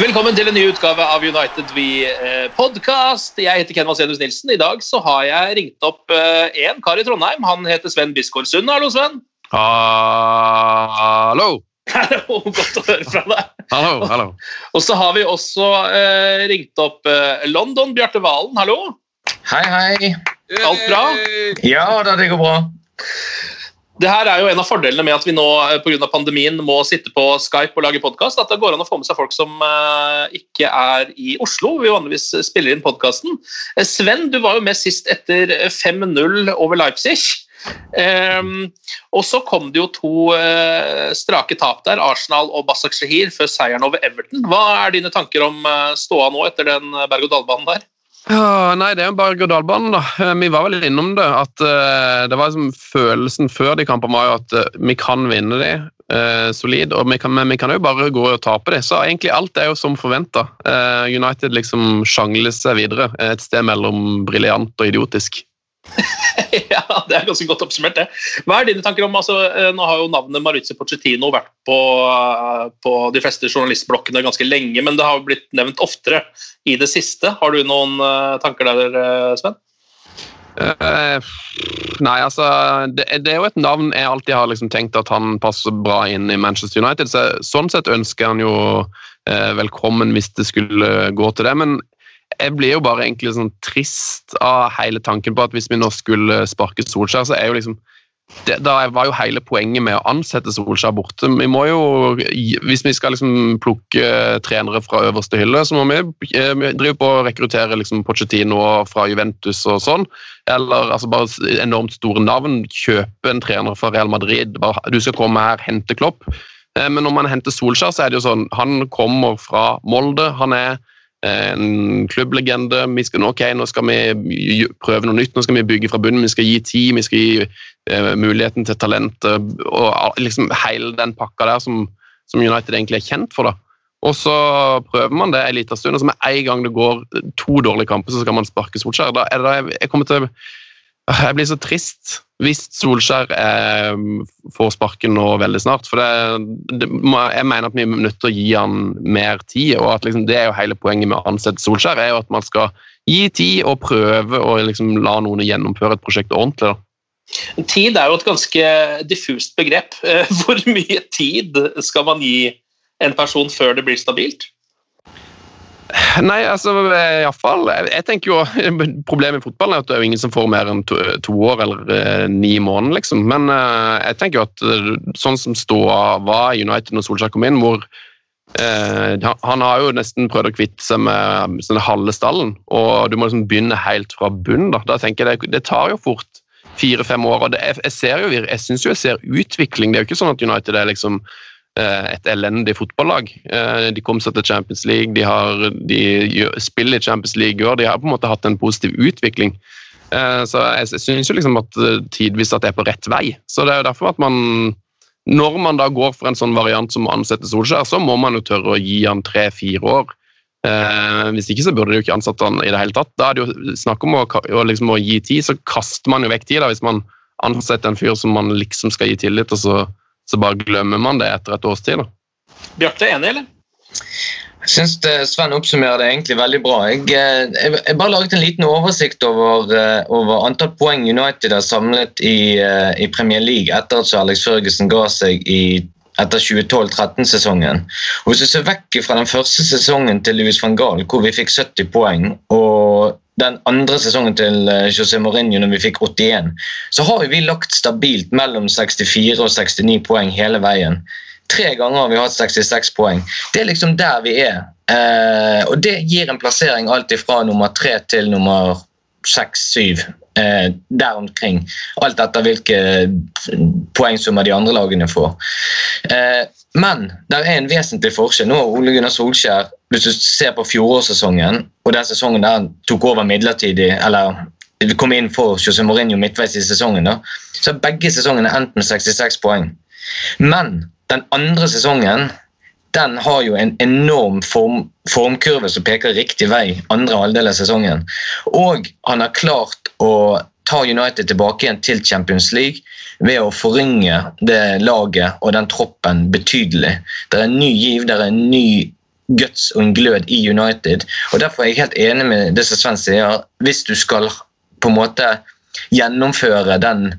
Velkommen til en ny utgave av United We eh, podcast. Jeg heter Ken Vasenus Nilsen. I dag så har jeg ringt opp én kar i Trondheim. Han heter Sven Biskår Sund. Hallo, Sven. Hallo! Hallo, Godt å høre fra deg. Hallo, hallo. Og så har vi også eh, ringt opp eh, London. Bjarte Valen, hallo. Hei, hei. Alt bra? Ja da, det går bra. Det her er jo en av fordelene med at vi nå pga. grunn av pandemien må sitte på Skype og lage podkast. At det går an å få med seg folk som eh, ikke er i Oslo. Vi vanligvis spiller inn podkasten. Sven, du var jo med sist etter 5-0 over Leipzig. Ehm, og så kom det jo to eh, strake tap der, Arsenal og Basak Shahir, før seieren over Everton. Hva er dine tanker om eh, ståa nå etter den berg-og-dal-banen der? Ja, nei, det er jo bare berg-og-dal-banen, da. Eh, Vi var vel innom det. at uh, det var liksom Følelsen før de kampene var jo at uh, vi kan vinne de uh, solid, og vi kan, men vi kan jo bare gå og tape de. Så egentlig alt er jo som forventa. United liksom sjangler seg videre. Et sted mellom briljant og idiotisk. ja, det er ganske godt oppsummert, det. Hva er dine tanker om altså, eh, Nå har jo navnet Mauricio Pochettino vært på, eh, på de fleste journalistblokkene ganske lenge, men det har blitt nevnt oftere i det siste. Har du noen eh, tanker der, Sven? Uh, nei, altså det, det er jo et navn jeg alltid har liksom tenkt at han passer bra inn i Manchester United. Så, sånn sett ønsker han jo uh, velkommen hvis det skulle gå til det. Men jeg blir jo bare egentlig sånn trist av hele tanken på at hvis vi nå skulle sparke Solskjær, så er jo liksom det, da var jo hele poenget med å ansette Solskjær borte. Vi må jo, Hvis vi skal liksom plukke trenere fra øverste hylle, så må vi, eh, vi drive på å rekruttere liksom Pochettino fra Juventus og sånn. Eller altså bare enormt store navn. Kjøpe en trener fra Real Madrid. Bare, du skal komme her, hente Klopp. Eh, Men når man henter Solskjær, så er det jo sånn Han kommer fra Molde. Han er en klubblegende. Vi skal, ok, nå skal vi prøve noe nytt, nå skal vi bygge fra bunnen. Vi skal gi tid, vi skal gi eh, muligheten til talent. og liksom Hele den pakka der som, som, United egentlig er kjent for. da. Og så prøver man det en liten stund, og så med en gang det går to dårlige kamper, så skal man sparke Solskjær. Da er det, da jeg kommer til jeg blir så trist hvis Solskjær eh, får sparken nå veldig snart. For det, det, jeg mener at vi er nødt til å gi han mer tid. og at liksom, Det er jo hele poenget med å ansette Solskjær, er jo at man skal gi tid og prøve å liksom, la noen gjennomføre et prosjekt ordentlig. da. Tid er jo et ganske diffust begrep. Hvor mye tid skal man gi en person før det blir stabilt? Nei, altså iallfall jeg, jeg tenker jo Problemet i fotballen er at det er jo ingen som får mer enn to, to år eller eh, ni måneder, liksom. Men eh, jeg tenker jo at eh, sånn som ståa var i United når Solskjær kom inn, hvor eh, Han har jo nesten prøvd å kvitte seg med sånn halve stallen, og du må liksom begynne helt fra bunnen. Da, da det, det tar jo fort fire-fem år. og det, jeg, jeg jeg syns jo jeg ser utvikling. Det er jo ikke sånn at United er liksom et elendig fotballag. De kom seg til Champions League, de, har, de spiller i Champions League i år. De har på en måte hatt en positiv utvikling. Så jeg syns jo liksom at tidvis at det er på rett vei. Så det er jo derfor at man når man da går for en sånn variant som å ansette Solskjær, så må man jo tørre å gi han tre-fire år. Eh, hvis ikke så burde de jo ikke ansatt han i det hele tatt. Da er det jo snakk om å, liksom, å gi tid, så kaster man jo vekk tid da, hvis man ansetter en fyr som man liksom skal gi tillit, og så, så bare glemmer man det etter et års tid. da. Bjarte, enig, eller? Jeg syns Sven oppsummerer det egentlig veldig bra. Jeg, eh, jeg, jeg bare laget en liten oversikt over, eh, over antall poeng United har samlet i, eh, i, Premier League etter at Alex Førgesen ga seg i, etter 2012-13-sesongen. Hvis du ser vekk fra den første sesongen til Louis van Gaal, hvor vi fikk 70 poeng, og den andre sesongen til José Mourinho når vi fikk 81, så har vi lagt stabilt mellom 64 og 69 poeng hele veien. Tre ganger har vi hatt 66 poeng. Det er liksom der vi er. Eh, og det gir en plassering alt fra nummer tre til nummer seks-syv. Eh, der omkring. Alt etter hvilke poengsummer de andre lagene får. Eh, men det er en vesentlig forskjell. Nå har Ole Gunnar Solskjær, hvis du ser på fjorårssesongen og den sesongen der han tok over midlertidig, eller kom inn for José Mourinho midtveis i sesongen, da, så har begge sesongene endt med 66 poeng. Men den andre sesongen den har jo en enorm form, formkurve som peker riktig vei andre halvdel av sesongen. Og han har klart å ta United tilbake igjen til Champions League ved å forringe det laget og den troppen betydelig. Det er en ny giv, det er en ny guts og en glød i United. og Derfor er jeg helt enig med det som Sven sier. Hvis du skal på en måte gjennomføre den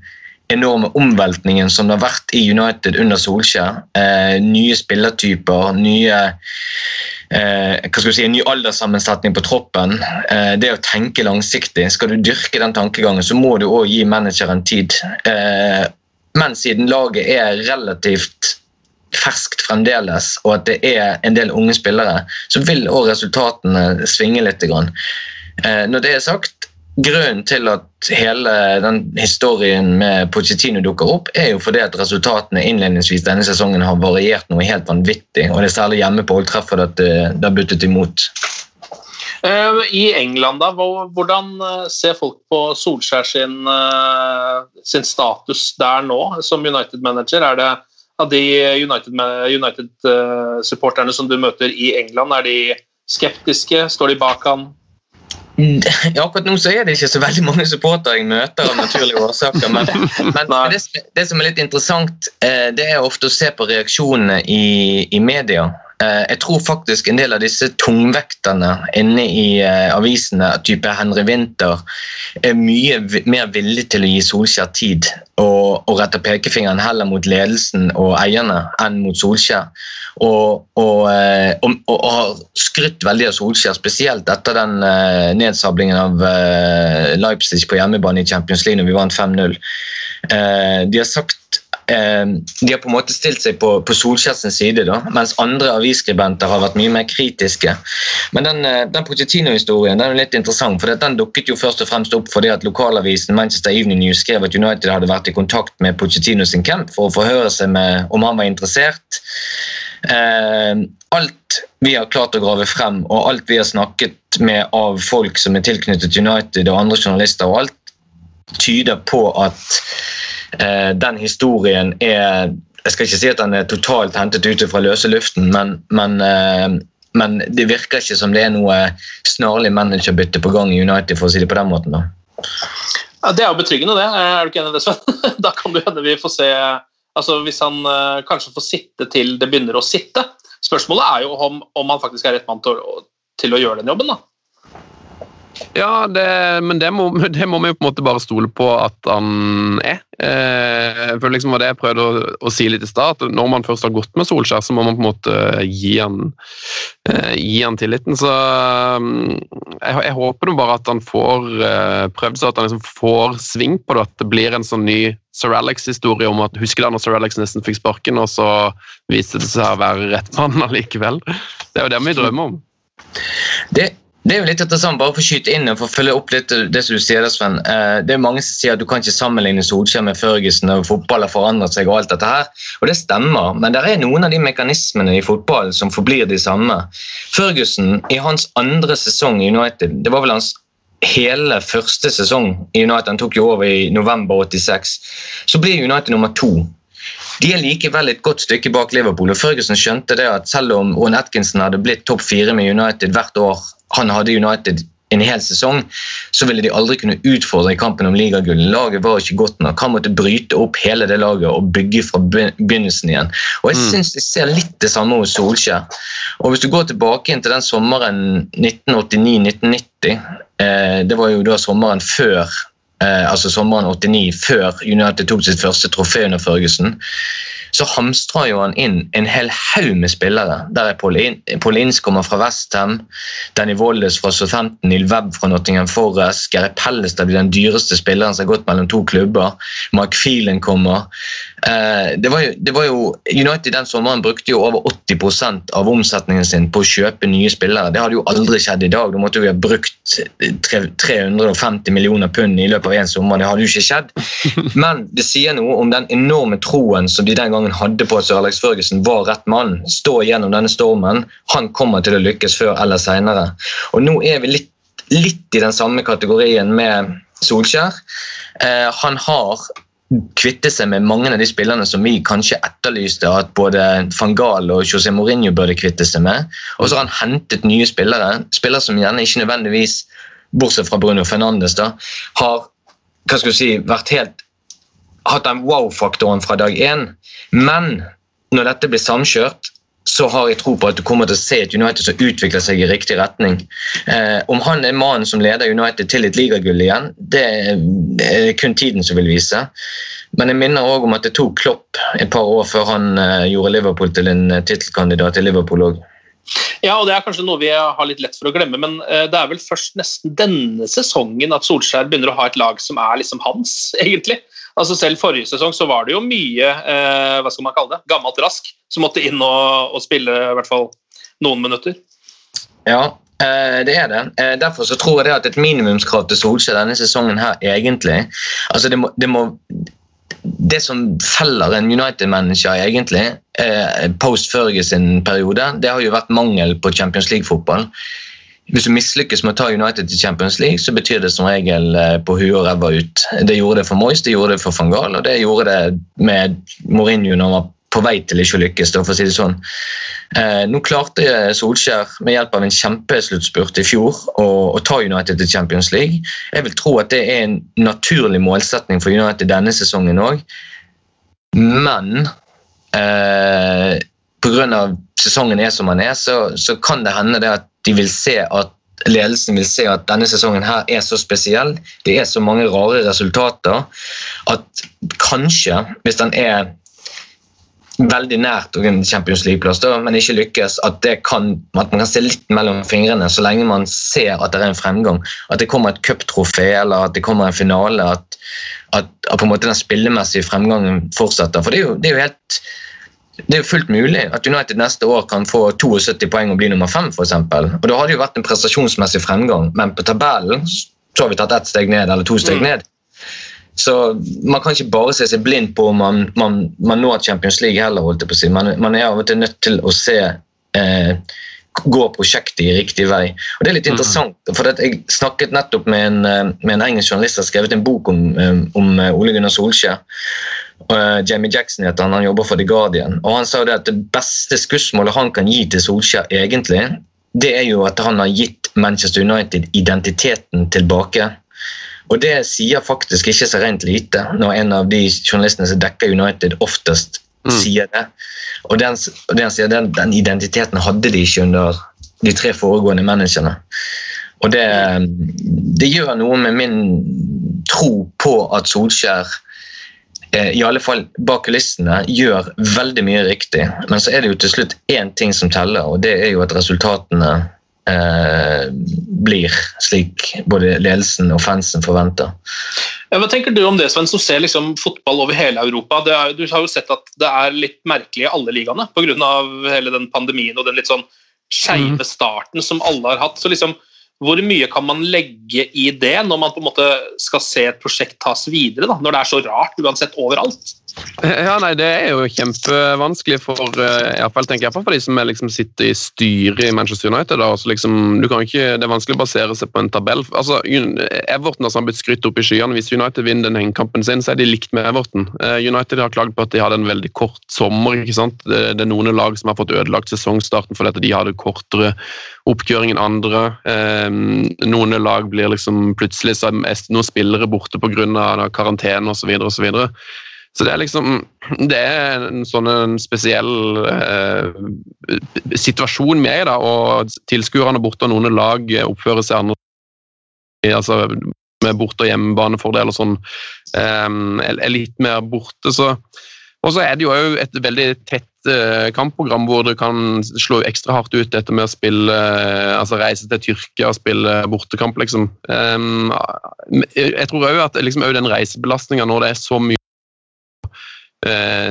enorme omveltningen som det har vært i United under Solskjær. Eh, nye spillertyper, nye eh, si, ny alderssammensetning på troppen. Eh, det å tenke langsiktig. Skal du dyrke den tankegangen, så må du òg gi manageren tid. Eh, men siden laget er relativt ferskt fremdeles, og at det er en del unge spillere, så vil òg resultatene svinge litt. Når det er sagt, Grunnen til at hele den historien med Pochettino dukker opp, er jo fordi at resultatene innledningsvis denne sesongen har variert noe helt vanvittig. og Det er særlig hjemme på Old Trafford at det, det har buttet imot. Eh, I England, da, hvordan eh, ser folk på Solskjær sin, eh, sin status der nå som United-manager? Er det av de United-supporterne United som du møter i England, er de skeptiske? Står de bak han? Ja, akkurat nå så er det ikke så veldig mange supportere jeg møter av naturlige årsaker. Men, men det, det, som er litt interessant, eh, det er ofte å se på reaksjonene i, i media. Eh, jeg tror faktisk en del av disse tungvekterne inne i uh, avisene, type Henry Winther, er mye mer villig til å gi Solskjær tid og, og rette pekefingeren heller mot ledelsen og eierne enn mot Solskjær. Og, og, uh, og, og har skrytt veldig av Solskjær, spesielt etter den uh, nedsablingen av Leipzig på hjemmebane i Champions League når vi vant 5-0. de har sagt Eh, de har på en måte stilt seg på, på Solskjærs side, da, mens andre avisskribenter har vært mye mer kritiske. Men den, eh, den Pochettino-historien den er litt interessant, for den dukket jo først og fremst opp fordi at lokalavisen Manchester Evening News skrev at United hadde vært i kontakt med Pochettino sin camp for å forhøre seg med om han var interessert. Eh, alt vi har klart å grave frem, og alt vi har snakket med av folk som er tilknyttet United og andre journalister, og alt tyder på at den historien er Jeg skal ikke si at den er totalt hentet ut fra løse luften, men, men, eh, men det virker ikke som det er noe snarlig managerbytte på gang i United, for å si det på den måten. da. Ja, det er jo betryggende, det. Er du ikke enig i det, Sven? Da kan det hende vi får se altså Hvis han kanskje får sitte til det begynner å sitte. Spørsmålet er jo om, om han faktisk er rett mann til, til, å gjøre den jobben. da. Ja, det, men det må, det må, vi på en måte bare stole på at han er. Eh, for liksom var det jeg prøvde å, å si litt i stad, når man først har gått med Solskjær, så må man på en måte gi han, eh, gi han tilliten. Så mm, jeg, jeg, håper nå bare at han får eh, prøvd seg, at han liksom får sving på det. At det blir en sånn ny Sir Alex-historie om at Husker du når Sir Alex nesten fikk sparken, og så viste det seg å være rett mann allikevel? Det er jo det vi drømmer om. Det det er jo litt interessant, bare for å skyte inn og for å følge opp litt det som du sier, Sven. Eh, det er mange som sier at du kan ikke sammenligne Solskjær med Førgesen og fotball har forandret seg. Og alt dette her. Og det stemmer, men det er noen av de mekanismene i fotball som forblir de samme. Førgesen, i hans andre sesong i United, det var vel hans hele første sesong i United, han tok jo over i november 86, så blir United nummer to. De er likevel et godt stykke bak Liverpool. og Ferguson skjønte det at selv om Ron Atkinson hadde blitt topp fire med United hvert år han hadde United en hel sesong, så ville de aldri kunne utfordre i kampen om ligagullet. Laget var ikke godt nok. Han måtte bryte opp hele det laget og bygge fra begynnelsen igjen. Og Jeg synes jeg ser litt det samme hos Solskjær. Og Hvis du går tilbake inn til den sommeren 1989-1990, eh, det var jo da sommeren før altså sommeren 89, før United tok sitt første trofé under Førgesen, så hamstra jo han inn en hel haug med spillere. Der er Paul, Inns kommer fra Westham, Danny Wallis fra Southampton, Neil Webb fra Nottingham Forest, Gary Pellestad blir den dyreste spilleren som har gått mellom to klubber, Mark Phelan kommer. Eh, det, var jo, det var jo, United den sommeren brukte jo over 80% av omsetningen sin på å kjøpe nye spillere. Det hadde jo aldri skjedd i dag. Da måtte vi ha brukt 350 millioner pund i løpet av én sommer. Det hadde jo ikke skjedd. Men det sier noe om den enorme troen som de den gangen hadde på at Sir Alex Førgesen var rett mann. Stå gjennom denne stormen. Han kommer til å lykkes før eller seinere. Og nå er vi litt, litt i den samme kategorien med Solskjær. Eh, han har kvitte seg med mange av de spillerne som vi kanskje etterlyste at både van Gaal og José Mourinho burde kvitte seg med. Og så har han hentet nye spillere, spillere som gjerne ikke nødvendigvis, bortsett fra Bruno Fernandes, da, har hva skal si, vært helt hatt den wow-faktoren fra dag én. Men når dette blir samkjørt, så har jeg tro på at du kommer til å se et United som utvikler seg i riktig retning. Eh, om han er mannen som leder United til et ligagull igjen, det, er kun tiden som vil vise. Men jeg minner også om at det tok Klopp et par år før han eh, gjorde Liverpool til en eh, tittelkandidat i Liverpool òg. Ja, og det er kanskje noe vi har litt lett for å glemme, men eh, det er vel først nesten denne sesongen at Solskjær begynner å ha et lag som er liksom hans, egentlig. Altså Selv forrige sesong så var det jo mye eh, hva skal man kalle det, gammelt rask som måtte inn og, og spille i hvert fall noen minutter. Ja, eh, det er det. Eh, derfor så tror jeg at et minimumskrav til Solskjær denne sesongen her egentlig altså det må, det, må, det som feller en United-manager egentlig, eh, post Fergie sin periode, det har jo vært mangel på Champions League-fotball. Hvis du mislykkes med å ta United til Champions League, så betyr det som regel på huet og ræva ut. Det gjorde det for Moyes, det gjorde det for van Gaal, og det gjorde det med Mourinho når han var på vei til ikke å lykkes. for å si det sånn. Eh, nå klarte Solskjær med hjelp av en kjempesluttspurt i fjor å, å, ta United til Champions League. Jeg vil tro at det er en naturlig målsetning for United denne sesongen òg. Men eh, pga. sesongen er som den er, så, så kan det hende det at de vil se at ledelsen vil se at denne sesongen her er så spesiell, det er så mange rare resultater, at kanskje, hvis den er veldig nært en Champions League-plass, men ikke lykkes. At, kan, at, man kan se litt mellom fingrene så lenge man ser at det er en fremgang. At det kommer et cuptrofé eller at det kommer en finale. At, at, at, på en måte den spillemessige fremgangen fortsetter. For det er jo, det er jo helt det er jo fullt mulig at United neste år kan få 72 poeng og bli nummer fem. For eksempel. og Da hadde det jo vært en prestasjonsmessig fremgang, men på tabellen så har vi tatt ett steg ned eller to steg mm. ned. Så Man kan ikke bare se seg blind på om man, man, man når Champions League heller. holdt jeg på å si. Man, man er av og til nødt til å se eh, gå prosjektet i riktig vei. Og Det er litt mm. interessant, for jeg snakket nettopp med en, eh, med en engelsk journalist som har skrevet en bok om, eh, om eh, Ole Gunnar Solskjær. Uh, Jamie Jackson heter han, han jobber for The Guardian. og Han sa det at det beste skussmålet han kan gi til Solskjær, egentlig, det er jo at han har gitt Manchester United identiteten tilbake. Og det sier faktisk ikke så rent lite, når en av de journalistene som dekker United, oftest mm. sier det. Og den, den, den, den, identiteten hadde de ikke under de tre foregående managerne. Og det, det gjør noe med min tro på at Solskjær eh, i alle fall bak kulissene gjør veldig mye riktig. Men så er det jo til slutt én ting som teller, og det er jo at resultatene eh, blir slik både ledelsen og fansen forventer. Ja, hva tenker du om det, Sven, som ser liksom fotball over hele Europa? Er, du har jo sett at det er litt merkelig i alle ligaene pga. hele den pandemien og den litt sånn skeive mm. starten som alle har hatt. Så liksom, Hvor mye kan man legge i det når man på en måte skal se et prosjekt tas videre? Da? Når det er så rart uansett overalt? Ja, nei, Det er jo kjempevanskelig for uh, i hvert fall, tenker jeg, for de som liksom, sitter i styret i Manchester United. Da, liksom, ikke, det er vanskelig å basere seg på en tabell. Altså, Everton altså, har blitt skrytt opp i skyene. Hvis United vinner den hengekampen sin, så er de likt med Everton. Uh, United har klagd på at de hadde en veldig kort sommer. ikke sant? Det, det er noen lag som har fått ødelagt sesongstarten fordi de hadde kortere oppkjøring enn andre. Um, noen lag blir liksom plutselig så er noen spillere borte pga. karantene osv. så Så, så det er liksom Det er en sånn en spesiell eh, situasjon med da, og tilskuerne borte og noen lag oppfører seg annerledes. Altså, med borte- og hjemmebanefordel og sånn, eh, er litt mer borte. så og så er det jo et veldig tett eh, kampprogram hvor du kan slå ekstra hardt ut dette med å spille eh, altså reise til Tyrkia og spille bortekamp, liksom. Um, jeg tror òg at liksom, den reisebelastninga når det er så mye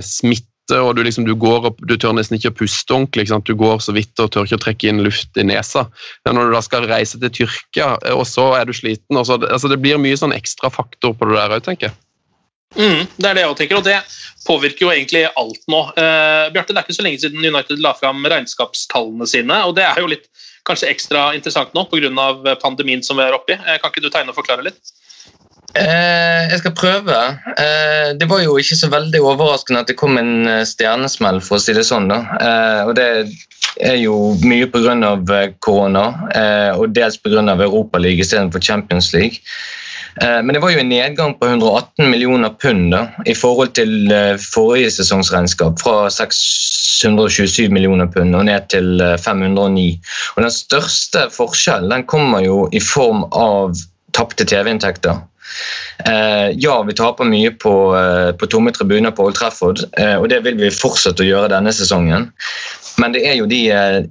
smitte og du, liksom, du, går opp, du tør nesten ikke å puste ordentlig. Du går så vidt og tør ikke å trekke inn luft i nesa. Men når du da skal reise til Tyrkia, og så er du sliten så, altså, Det blir mye sånn ekstra faktor på det der òg, tenker jeg. Mm, det er det jeg tenker, og det påvirker jo egentlig alt nå. Uh, Bjarte, Det er ikke så lenge siden United la fram regnskapstallene sine, og det er jo litt kanskje ekstra interessant nå pga. pandemien som vi er oppi. Uh, kan ikke du tegne og forklare litt? Eh, jeg skal prøve. Eh, det var jo ikke så veldig overraskende at det kom en eh, stjernesmell, for å si det sånn. da. Eh, og Det er jo mye pga. korona, og dels pga. Europaligaen istedenfor Champions League. Eh, men det var jo en nedgang på 118 millioner pund da, i forhold til eh, forrige sesongsregnskap. Fra 627 millioner pund og ned til 509. Eh, og Den største forskjellen den kommer jo i form av tapte TV-inntekter. Eh, ja, vi taper mye på, eh, på tomme tribuner på Old Trafford, eh, og det vil vi fortsette å gjøre denne sesongen. Men det er jo de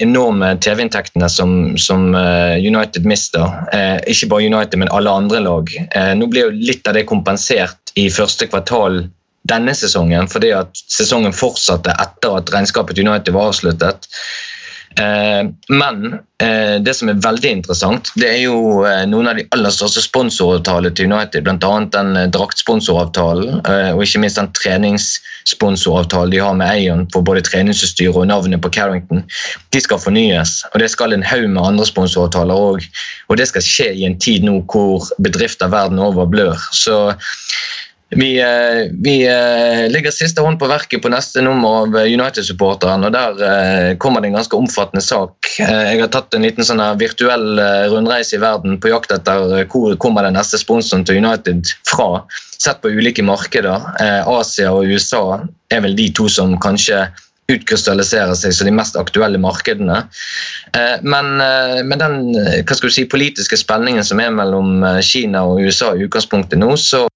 enorme TV-inntektene som, som, United mister. ikke bare United, men alle andre lag. nå blir jo litt av det kompensert i første kvartal denne sesongen, fordi at sesongen fortsatte etter at regnskapet United var avsluttet. Eh, men eh, det som er veldig interessant, det er jo eh, noen av de aller største sponsoravtalene til United. Bl.a. den draktsponsoravtalen og ikke minst den treningssponsoravtalen de har med Eion for både treningsutstyr og navnet på Carrington. De skal fornyes, og det skal en haug med andre sponsoravtaler òg. Og det skal skje i en tid nå hvor bedrifter verden over blør. Så vi, eh, vi, eh, legger siste hånd på verket på neste nummer av United-supporteren. og Der eh, kommer det en ganske omfattende sak. Jeg har tatt en liten sånn virtuell rundreise i verden på jakt etter hvor kommer den neste sponsoren til United fra. Sett på ulike markeder. Asia og USA er vel de to som kanskje utkrystalliserer seg som de mest aktuelle markedene. Men med den si, politiske spenningen som er mellom Kina og USA i utgangspunktet nå, så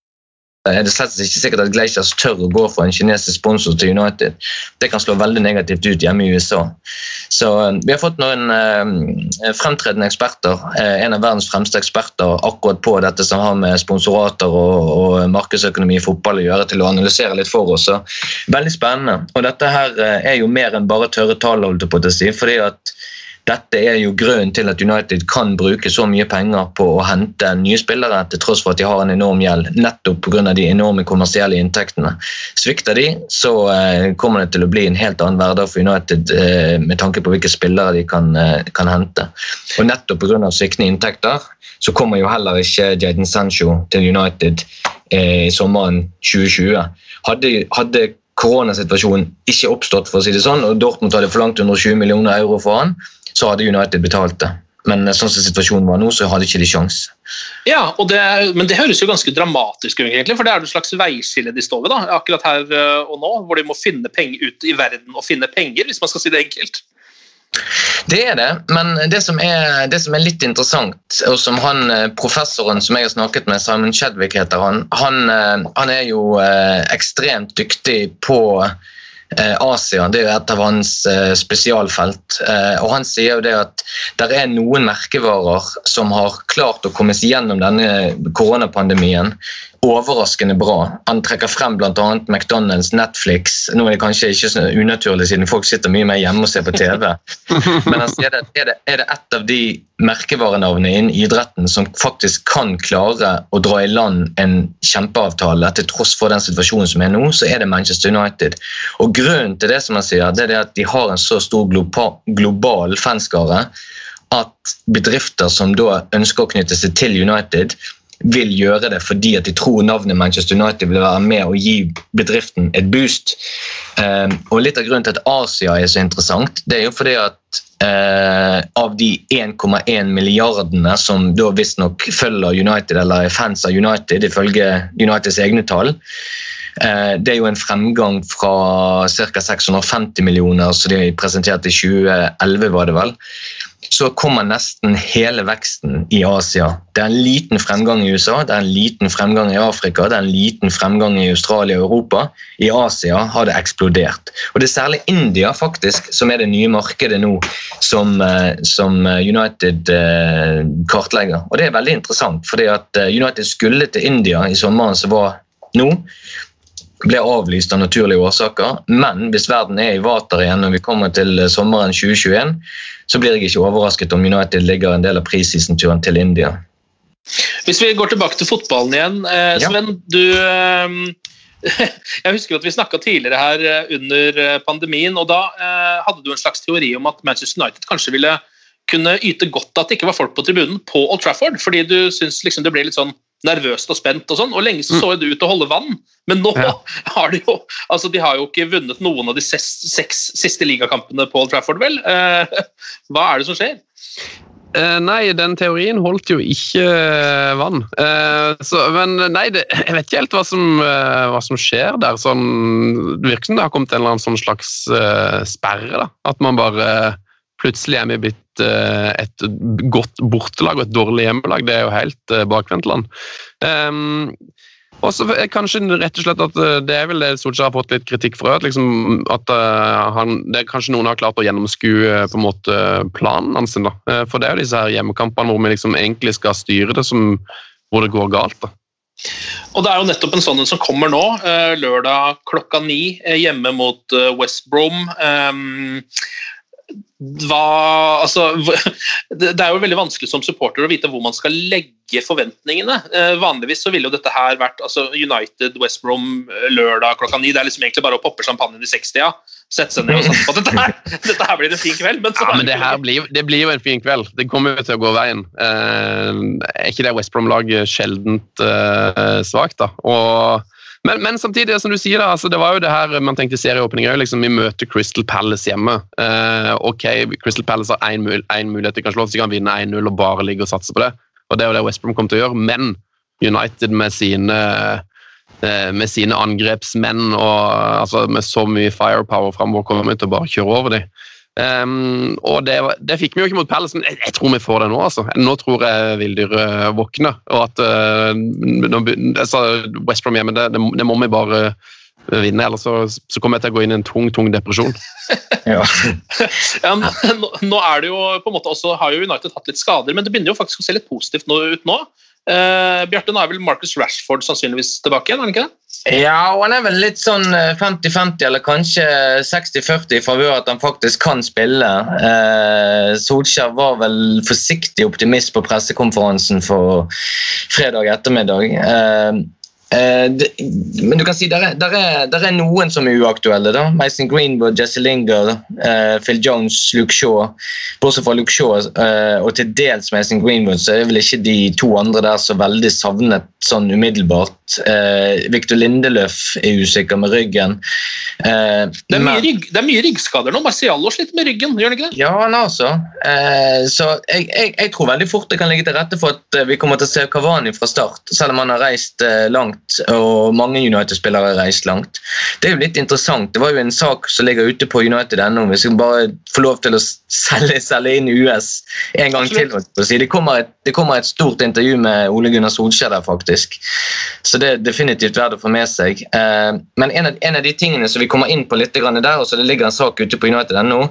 er det slett ikke sikkert at Glaciers tør å gå for en kinesisk sponsor til United. Det kan slå veldig negativt ut hjemme i USA. Så eh, Vi har fått noen uh, fremtredende eksperter, uh, en av verdens fremste eksperter akkurat på dette som har med sponsorater og, og markedsøkonomi i fotball å gjøre, til å analysere litt for oss. Så, veldig spennende. Og Dette her er jo mer enn bare tørre tall. holdt på å si, fordi at dette er jo grunnen til at United kan bruke så mye penger på å hente nye spillere, til tross for at de har en enorm gjeld, nettopp pga. de enorme kommersielle inntektene. Svikter de, så eh, kommer det til å bli en helt annen hverdag for United eh, med tanke på hvilke spillere de kan, eh, kan hente. Og nettopp pga. sviktende inntekter så kommer jo heller ikke Jadon Sancho til United i sommeren 2020. Hadde, hadde koronasituasjonen ikke oppstått, for å si det sånn, og Dortmund hadde forlangt 120 millioner euro for han, så hadde United betalt det. Men sånn som situasjonen var nå, så hadde ikke de sjans. Ja, det, Men det høres jo ganske dramatisk ut, egentlig, for det er et slags veiskille de står ved da, akkurat her eh, og nå, hvor de må finne penger ut i verden og finne penger, hvis man skal si det enkelt. Det er det, men det som er, det som er, litt interessant, og som han eh, professoren som jeg har snakket med, Simon Chadwick heter han, han, eh, han er jo ekstremt dyktig på Eh, Asia det er et av hans eh, spesialfelt. Eh, og Han sier jo det at det er noen merkevarer som har klart å komme seg gjennom denne koronapandemien overraskende bra. Han trekker frem bl.a. McDonald's, Netflix. Nå er det kanskje ikke så unaturlig siden folk sitter mye mer hjemme og ser på TV. Men han sier det, er, det, er det et av de merkevarenavnene innen idretten som faktisk kan klare å dra i land en kjempeavtale til tross for den situasjonen som er nå, så er det Manchester United. Og Grunnen til det som han sier, det er at de har en så stor global, global fanskare at bedrifter som da ønsker å knytte seg til United, vil gjøre det fordi at de tror navnet Manchester United vil være med og gi bedriften et boost. Eh, og Litt av grunnen til at Asia er så interessant, det er jo fordi at eh, av de 1,1 milliardene som da visstnok følger United eller er fans av United, ifølge Uniteds egne tall, eh, det er jo en fremgang fra ca. 650 millioner som de presenterte i 2011, var det vel så kommer nesten hele veksten i Asia. Det er en liten fremgang i USA, det er en liten fremgang i Afrika, det er en liten fremgang i Australia og Europa. I Asia har det eksplodert. Og Det er særlig India faktisk, som er det nye markedet nå som, eh, som United eh, kartlegger. Og Det er veldig interessant, fordi at eh, United skulle til India i sommeren som var nå ble avlyst av naturlige årsaker. Men hvis verden er i vater igjen når vi kommer til sommeren 2021, så blir jeg ikke overrasket om United ligger en del av preseason-turen til India. Hvis vi går tilbake til fotballen igjen. Sven, Sven, du eh, Jeg husker at vi snakka tidligere her eh, under eh, pandemien, og da eh, hadde du en slags teori om at Manchester United kanskje ville kunne yte godt at det ikke var folk på tribunen på Old Trafford, fordi du syns liksom det ble litt sånn nervøst og spent og sånn. Og lenge så, så det ut til å holde vann, men nå ja. har de jo altså de har jo ikke vunnet noen av de seks, seks siste ligakampene på Old Trafford, vel? Eh, hva er det som skjer? Uh, nei, den teorien holdt jo ikke uh, vann. Uh, så, men nei, det, jeg vet ikke helt hva som, hva som skjer der. Sånn, det virker som det har kommet en eller annen sånn slags sperre. da. At man bare plutselig er vi blitt eh, et godt bortelag og et dårlig hjemmelag. Det er jo helt eh, bakvendtland. Um, og så kanskje rett og slett at eh, Det er vel det Solskjær har fått litt kritikk for. At, liksom, at han, det er kanskje noen har klart å gjennomskue på en måte planen hans. Da. For det er jo disse her hjemmekampene hvor vi liksom egentlig skal styre det, som, hvor det går galt. da. Og Det er jo nettopp en sånn som kommer nå, lørdag klokka ni hjemme mot West Brom. Hva, altså, det er jo veldig vanskelig som supporter å vite hvor man skal legge forventningene. Eh, vanligvis så ville jo dette her vært altså United, West Brom eh, lørdag klokka ni. Det er liksom egentlig bare å poppe champagnen i 60-a, sette seg ned og satse på at dette her, dette her blir en fin kveld. Men, ja, men det, her blir, det blir jo en fin kveld. Det kommer jo til å gå veien. Eh, er ikke det West Brom-laget sjeldent eh, svakt, da? Og men, men, samtidig, som du sier, da, altså, det var jo det her man tenkte serieåpning òg. Liksom, vi møter Crystal Palace hjemme. Uh, ok, Crystal Palace har én mul mulighet til kanskje lov de å vinne 1-0 og bare ligge og satse på det. Og Det er jo det West Brom kommer til å gjøre. Men United med sine, uh, med sine angrepsmenn og altså, med så mye firepower framover kommer til å bare kjøre over dem. Um, og det, det, fikk vi jo ikke mot Palace, men jeg, jeg, tror vi får det nå. altså. Nå tror jeg villdyret våkner. og at uh, altså, West Brom hjemme, det, det, det, må vi bare vinne, ellers så, så, kommer jeg til å gå inn i en tung tung depresjon. ja. ja nå, nå, er det jo på en måte også, har jo United hatt litt skader, men det begynner jo faktisk å se litt positivt nå, ut nå. Uh, Bjarte, nå er vel Marcus Rashford sannsynligvis tilbake igjen? er han ikke det? Ja, og han er vel litt sånn 50-50, eh, eller kanskje 60-40 i favør at han faktisk kan spille. Eh, Solskjær var vel forsiktig optimist på pressekonferansen for fredag ettermiddag. Uh, Eh, men du kan si der er, der, er, der er, noen som er uaktuelle. da. Mason Greenwood, Jesse Linger, uh, Phil Jones, Luke Shaw. Bortsett fra Luke Shaw uh, og til dels Mason Greenwood, så er vel ikke de to andre der så veldig savnet sånn umiddelbart. Victor Lindeløf er usikker med ryggen. det, er mye rygg, det, er mye ryggskader nå. Marcialo sliter med ryggen, gjør han ikke det? Ja, han altså. så jeg, jeg, jeg, tror veldig fort det kan ligge til rette for at vi kommer til å se Kavani fra start, selv om han har reist langt og mange United-spillere har reist langt. Det er jo litt interessant. Det var jo en sak som ligger ute på United.no. Vi skal bare får lov til å selge, selge inn US en gang til. Det kommer, et, det kommer, et, stort intervju med Ole Gunnar Solskjær der, faktisk. Så det er definitivt verdt å få med seg. Eh, men en av, en av, de tingene som vi kommer inn på litt der, og så det ligger en sak ute på United.no,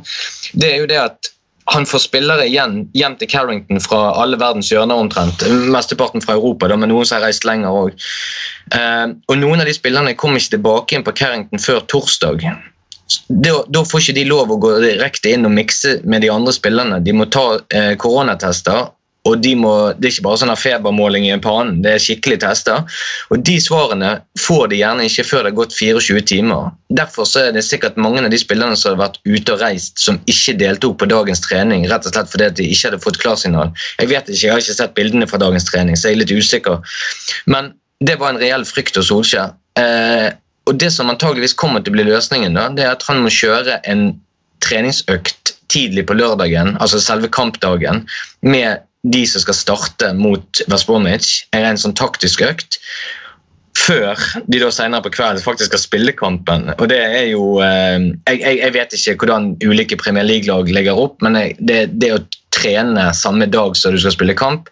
det er jo det at han får spillere igjen hjem til Carrington fra alle verdens hjørner omtrent. Mesteparten fra Europa, da, men noen som har reist lenger òg. og noen av de spillerne kom ikke tilbake inn på Carrington før torsdag. Da, da får ikke de lov å gå direkte inn og mikse med de andre spillerne. De må ta eh, koronatester. Og de må, Det er ikke bare sånn febermåling i en pannen, det er skikkelige tester. Og De svarene får de gjerne ikke før det har gått 24 timer. Derfor er det sikkert mange av de spillerne som har vært ute og reist, som ikke deltok på dagens trening. Rett og slett fordi de ikke hadde fått klarsignal. Jeg vet ikke, jeg har ikke sett bildene fra dagens trening, så jeg er litt usikker. Men det var en reell frykt hos Solskjær. Eh, og Det som antageligvis kommer til å bli løsningen, da, det er at han må kjøre en treningsøkt tidlig på lørdagen, altså selve kampdagen, med de som skal starte mot West Bromwich. En sånn taktisk økt. Før de da senere på kvelden faktisk skal spille kampen. Og det er jo jeg, jeg, jeg, vet ikke hvordan ulike Premier League-lag legger opp, men det, det å trene samme dag som du skal spille kamp,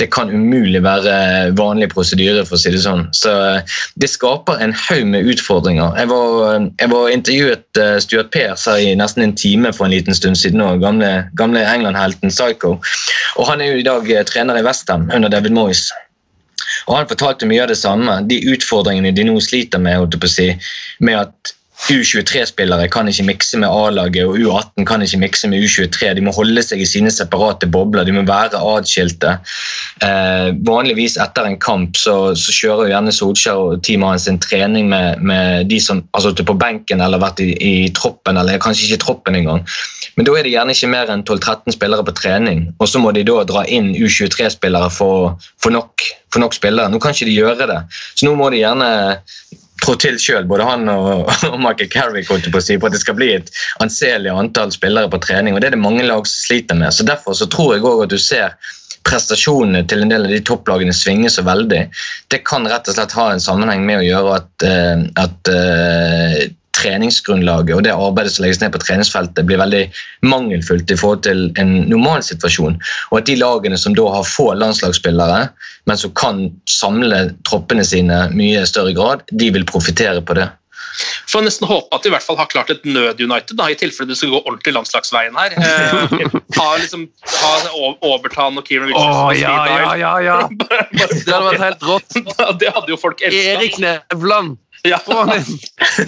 det kan umulig være vanlig prosedyre, for å si det sånn. Så eh, det skaper en haug med utfordringer. Jeg var, eh, jeg var intervjuet Stuart Pears her i nesten en time for en liten stund siden. Også, gamle, gamle England-helten Psycho. Og han er jo i dag trener i Westham under David Moyes. Og Han fortalte mye av det samme. De utfordringene de nå sliter med, holdt jeg på å si, med at U23-spillere kan ikke mikse med A-laget, og U18 kan ikke mikse med U23. De må holde seg i sine separate bobler, de må være atskilte. Eh, vanligvis etter en kamp så, så kjører jo gjerne Solskjær og teamet hans en trening med, med de som sittet på benken eller vært i, i, troppen, eller kanskje ikke i troppen engang. Men da er det gjerne ikke mer enn 12-13 spillere på trening, og så må de da dra inn U23-spillere for, for, for nok spillere. Nå kan ikke de gjøre det, så nå må de gjerne trå til sjøl, både han og, og Michael Carrick, på si, på at det skal bli et anselig antall spillere på trening. og Det er det mange lag som sliter med. så Derfor så tror jeg også at du ser prestasjonene til en del av de topplagene svinge så veldig. Det kan rett og slett ha en sammenheng med å gjøre at, eh, at uh, treningsgrunnlaget og det arbeidet som legges ned på treningsfeltet, blir veldig mangelfullt i forhold til en normalsituasjon. Og at de lagene som da har få landslagsspillere, men som kan samle troppene sine mye større grad, de vil profitere på det. Får nesten håpe at de i hvert fall har klart et nød-United, i tilfelle det skal gå ordentlig landslagsveien her. Eh, ha liksom, ha Overtan og Kieran Wilson oh, ja, ja, ja, ja. Det hadde vært helt rått. Det hadde jo folk elska. Erik Nevland. Ja.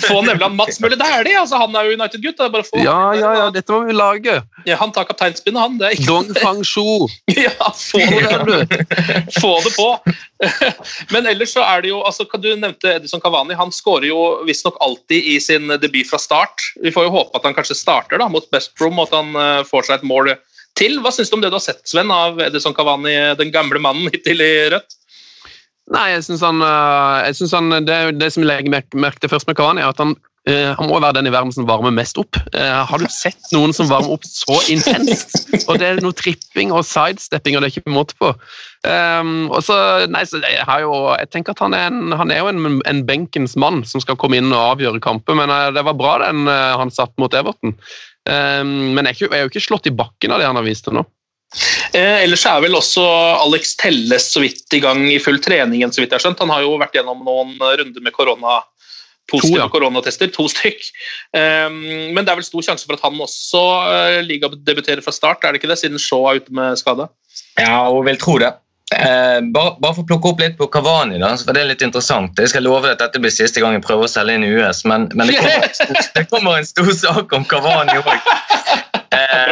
Få Nevland Mats Møller Dæhlie, altså, han er jo United-gutt. Ja, ja, ja, dette må vi lage. Ja, han tar kapteinspinnet, han. Det er ikke... Dong Fang Shu. ja, få det, få det på. Men ellers så er det jo altså, Du nevnte Edison Cavani. Han skårer jo visstnok alltid i sin debut fra start. Vi får jo håpe at han kanskje starter da, mot Best Room, og at han uh, får seg et mål til. Hva syns du om det du har sett, Sven, av Edison Cavani, den gamle mannen hittil i rødt? Nei, jeg syns han, eh, jeg synes han det, det, som jeg merket først med Kavani, er at han, uh, han må være den i verden som varmer mest opp. Uh, har du sett noen som varmer opp så intenst? Og det er noe tripping og sidestepping, og det er ikke måte på. Um, og så, nei, så jeg, jo, jeg, tenker at han er, en, han er jo en, en, benkens mann som skal komme inn og avgjøre kamper, men det var bra den han satt mot Everton. Um, men jeg er jo ikke slått i bakken av det han har vist til nå. Eh, ellers er vel også Alex Telles så vidt i gang i full trening. så vidt jeg har skjønt. Han har jo vært gjennom noen runder med korona, positive to, ja. koronatester, to stykk. Um, men det er vel stor sjanse for at han også uh, ligadebuterer fra start, er det ikke det, siden Shaw er ute med skade? Ja, og vil tro det. Eh, bare, bare, for å plukke opp litt på Kavani, da, for det er litt interessant. Jeg skal love at dette blir siste gang jeg prøver å selge inn i US, men, men det, kommer det, kommer en stor, sak om Kavani òg.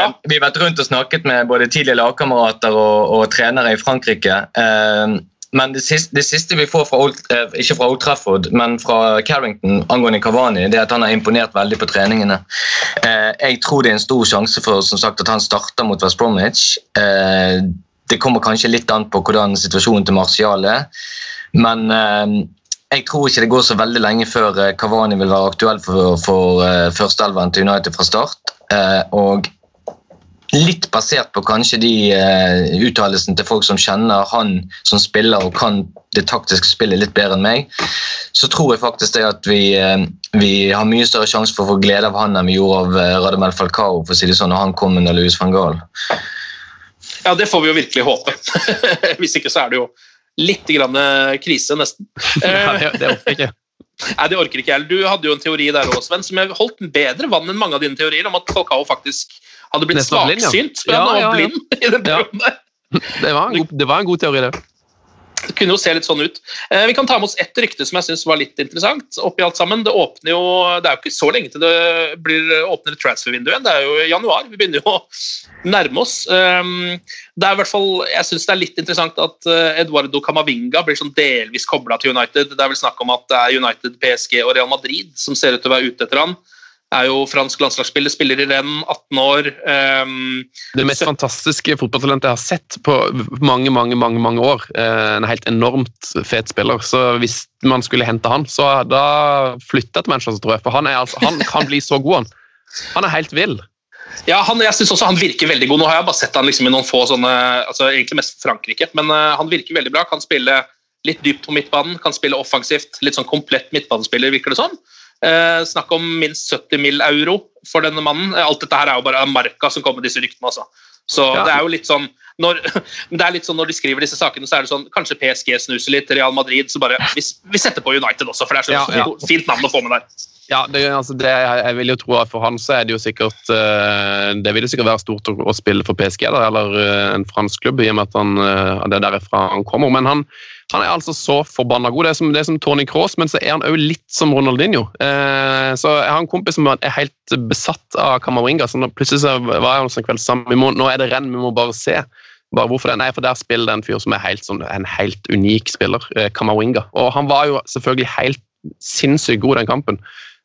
Eh, vi har vært rundt og snakket med både tidligere lagkamerater og, og, trenere i Frankrike. Eh, men det siste, det siste, vi får fra Old, eh, ikke fra Old Trafford, men fra Carrington angående Kavani, det er at han har imponert veldig på treningene. Eh, jeg tror det er en stor sjanse for som sagt, at han starter mot West Bromwich. Eh, det kommer kanskje litt an på hvordan situasjonen til Martial er. Men eh, jeg tror ikke det går så veldig lenge før eh, Kavani vil være aktuell for, for uh, førsteelveren til United fra start. Uh, og litt basert på kanskje de uh, uttalelsene til folk som kjenner han som spiller og kan det taktiske spillet litt bedre enn meg, så tror jeg faktisk det at vi, uh, vi har mye større sjanse for å få glede av han enn vi gjorde av uh, Radamel Falcao for å si det sånn, når han kom under Louis van Gaal. Ja, det får vi jo virkelig håpe. Hvis ikke så er det jo litt grann krise, nesten. ja, det, orker ikke. Nei, det orker ikke jeg. Du hadde jo en teori der også, Sven, som jeg holdt bedre vann enn mange av dine teorier, om at Falcao faktisk hadde blitt svaksynt. For han var blind i den perioden der. Det var en god, det var en god teori, det. Det kunne jo se litt sånn ut. Eh, vi kan ta med oss ett rykte som jeg synes var litt interessant. oppi alt sammen. Det åpner jo, det er jo ikke så lenge til det blir åpner transfervindu igjen. Det er jo i januar. Vi begynner jo å nærme oss. Um, det er i hvert fall, jeg synes det er litt interessant at eh, Eduardo Camavinga blir sånn delvis kobla til United. Det er vel snakk om at det er United, PSG og Real Madrid som ser ut til å være ute etter han. Er jo fransk landslagsspiller, spiller i renn, 18 år. Um, Det mest fantastiske fotballtalentet jeg har sett på mange mange, mange, mange år. Eh, En helt enormt fet spiller. Så hvis man skulle hente han, så da flytta til Manchester, tror jeg. For han, er altså, han kan bli så god, han. Han er helt vill. Ja, han, jeg synes også han virker veldig god. Nå har jeg bare sett han liksom i noen få sånne altså Egentlig mest Frankrike, men uh, han virker veldig bra. Kan spille litt dypt på midtbanen, kan spille offensivt. Litt sånn komplett midtbanespiller, virker det som. Eh, snakk om minst 70 mill. euro for denne mannen. Eh, Alt dette her er jo bare Marka som kommer med disse ryktene. Altså. Så Ja. det er jo litt sånn når, det er litt sånn når de skriver disse sakene, så er det sånn Kanskje PSG snuser litt, Real Madrid, så bare Vi, vi setter på United også, for det er så Ja, ja. fint navn å få med der. Ja, det, altså det, jeg vil jo tro at For han så er det jo sikkert eh, Det vil jo sikkert være stort å, spille for PSG da, eller eh, en fransk klubb, i og med at han, eh, det er derfra han kommer. Men han, han er altså så forbanna god. Det er som, det er som Tony Cross, men så er han òg litt som Ronaldinho. Eh, så Jeg har en kompis som er helt besatt av Camaringa. så Plutselig så var jeg en kveld sammen. Må, nå er det renn, vi må bare se. Bare hvorfor det? Nei, for Der spiller det en fyr som er helt sånn, en helt unik spiller, eh. Og han var jo selvfølgelig helt sinnssykt god den kampen.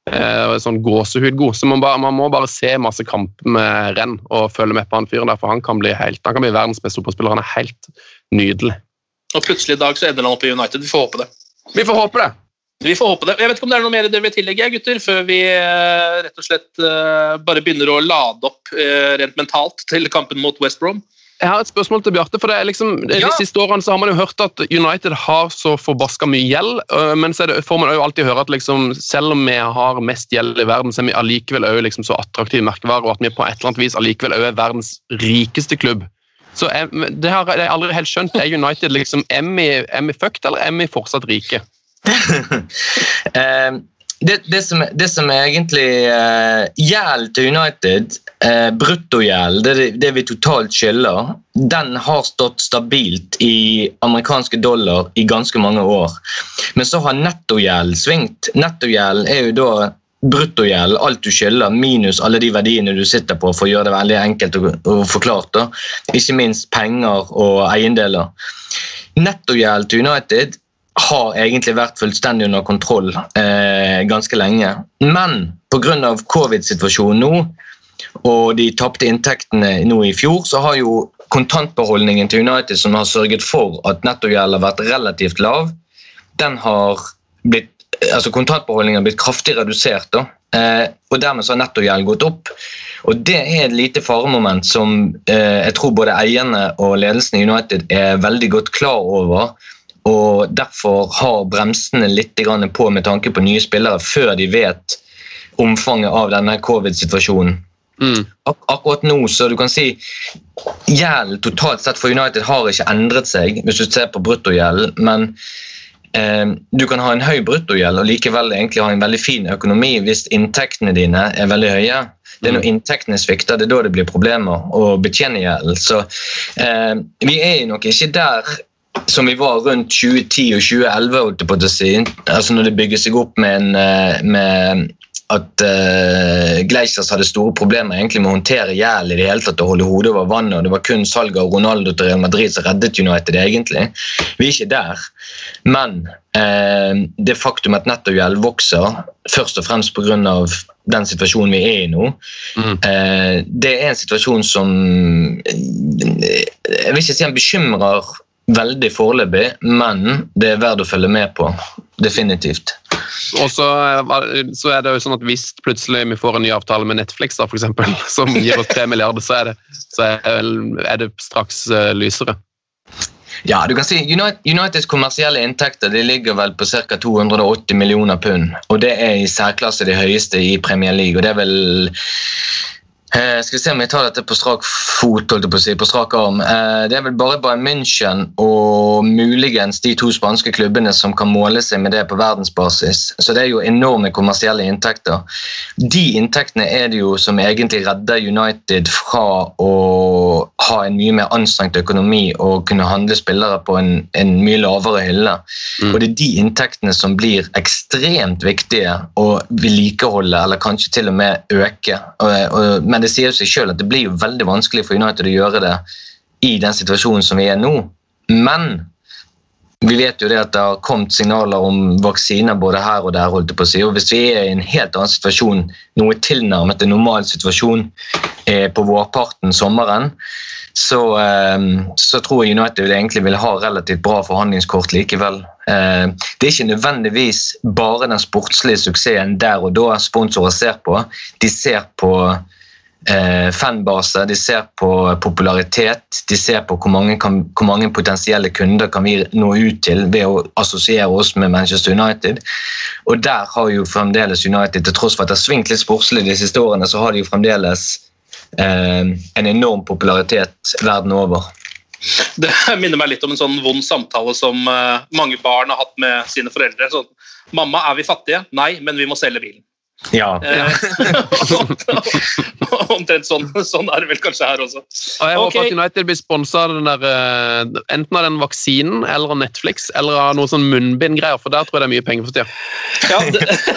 Eh, sånn gåsehudgod. Så man, bare, man må bare se masse kamper med renn og følge med på han fyren der, for han kan bli, helt, han kan bli verdens beste fotballspiller. Han er helt nydelig. Og plutselig i dag så ender han opp i United. Vi får håpe det. Vi får håpe det. Vi får håpe det. Jeg vet ikke om det er noe mer dere vil tillegge, gutter, før vi eh, rett og slett eh, bare begynner å lade opp eh, rent mentalt til kampen mot West Brom. Jeg har et spørsmål til Bjarte. for det er liksom, De siste årene så har man jo hørt at United har så forbaska mye gjeld, men så det, får man jo alltid høre at liksom, selv om vi har mest gjeld i verden, så er vi allikevel også liksom så attraktiv merkevarer, og at vi på et eller annet vis allikevel er verdens rikeste klubb. Så er, Det har jeg aldri helt skjønt. Er United liksom, Emmy, Emmy fucked, eller Emmy fortsatt rike? Eh, det, det, som, det som er egentlig uh, gjeld til United, uh, bruttogjeld, det, det vi totalt skylder, den har stått stabilt i amerikanske dollar i ganske mange år. Men så har nettogjeld svingt. Nettogjeld er jo da bruttogjeld, alt du skylder, minus alle de verdiene du sitter på, for å gjøre det veldig enkelt og, og forklart. da. Ikke minst penger og eiendeler. Nettogjeld til United har egentlig vært fullstendig under kontroll eh, ganske lenge. Men pga. covid-situasjonen nå og de tapte inntektene nå i fjor, så har jo kontantbeholdningen til United, som har sørget for at nettogjeld har vært relativt lav, den har blitt altså kontantbeholdningen har blitt kraftig redusert. Da. Eh, og Dermed så har nettogjeld gått opp. Og Det er et lite faremoment som eh, jeg tror både eierne og ledelsen i United er veldig godt klar over. Og Derfor har bremsene litt grann på med tanke på nye spillere før de vet omfanget av denne covid-situasjonen. Mm. Ak akkurat nå, så du kan si Gjelden totalt sett for United har ikke endret seg, hvis du ser på bruttogjelden. Men du kan ha en høy bruttogjeld og likevel egentlig ha en veldig fin økonomi hvis inntektene dine er veldig høye. Det er når inntektene svikter, det er da det blir problemer å betjene gjelden. Så eh, vi er nok ikke der som vi var rundt 2010 og 2011, holdt jeg på å si. Altså når det bygger seg opp med, en, eh, med at uh, Gleisers hadde store problemer egentlig med å håndtere gjeld i det hele tatt og holde hodet over vannet. og Det var kun salget av Ronaldo til Real Madrid som reddet United. egentlig. Vi er ikke der. Men uh, det faktum at nettogjeld vokser, først og fremst pga. den situasjonen vi er i nå, Mm. uh, det er en situasjon som Jeg vil ikke si han bekymrer veldig foreløpig, men det er verdt å følge med på. Definitivt. Og så, er- så er det jo sånn at hvis plutselig vi får en ny avtale med Netflix, da, for eksempel, som gir oss tre milliarder, så er det, så er, det straks eh, lysere. Ja, du kan si United, Uniteds kommersielle inntekter de ligger vel på ca. 280 millioner pund. Og det er i særklasse det høyeste i Premier League. Og det er vel Eh, skal vi se om jeg tar dette på strak fot, holdt jeg på å si, på strak arm. Eh, det er vel bare Bayern München og muligens de to spanske klubbene som kan måle seg med det på verdensbasis. Så det er jo enorme kommersielle inntekter. De inntektene er det jo som egentlig redder United fra å ha en mye mer anstrengt økonomi og kunne handle spillere på en, en mye lavere hylle. Og det er de inntektene som blir ekstremt viktige å vedlikeholde eller kanskje til og med øke. Men det sier jo seg selv at det blir jo veldig vanskelig for United å gjøre det i den situasjonen som vi er nå. Men vi vet jo det at det har kommet signaler om vaksiner både her og der. holdt det på å si, og Hvis vi er i en helt annen situasjon, noe tilnærmet en normal situasjon eh, på vårparten, sommeren, så, eh, så tror jeg United egentlig vil ha relativt bra forhandlingskort likevel. Eh, det er ikke nødvendigvis bare den sportslige suksessen der og da sponsorer ser på. De ser på fanbase, de ser på popularitet, de ser på hvor mange, kan, hvor mange potensielle kunder kan vi nå ut til ved å assosiere oss med Manchester United. Og der har jo fremdeles United, til tross for at det har svingt litt sportslig de siste årene, så har de jo fremdeles eh, en enorm popularitet verden over. Det minner meg litt om en sånn vond samtale som eh, mange barn har hatt med sine foreldre. Sånn, 'Mamma, er vi fattige?' 'Nei, men vi må selge bilen'. Ja. Omtrent sånn, sånn er det vel kanskje her også. Og jeg håper at United blir sponsa eh, enten av den vaksinen eller av Netflix eller av noe sånn munnbindgreier, for der tror jeg det er mye penger for tida. Ja,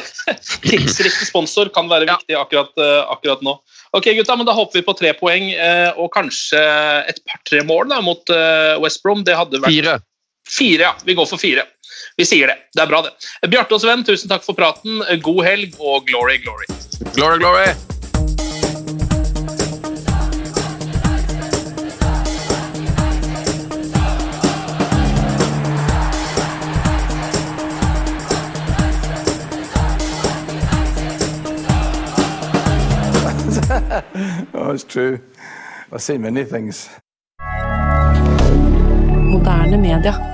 tidsriktig sponsor kan være viktig akkurat, eh, akkurat nå. Ok, gutta, men Da håper vi på tre poeng eh, og kanskje et par-tre mål da, mot West Brom. Det hadde vært Fire. Fire, ja. Vi går for fire. Vi sier det. Det er bra, det. Bjarte og Sven, tusen takk for praten. God helg og glory, glory. Glory, glory! Oh, it's true. I've seen many things. Moderne media.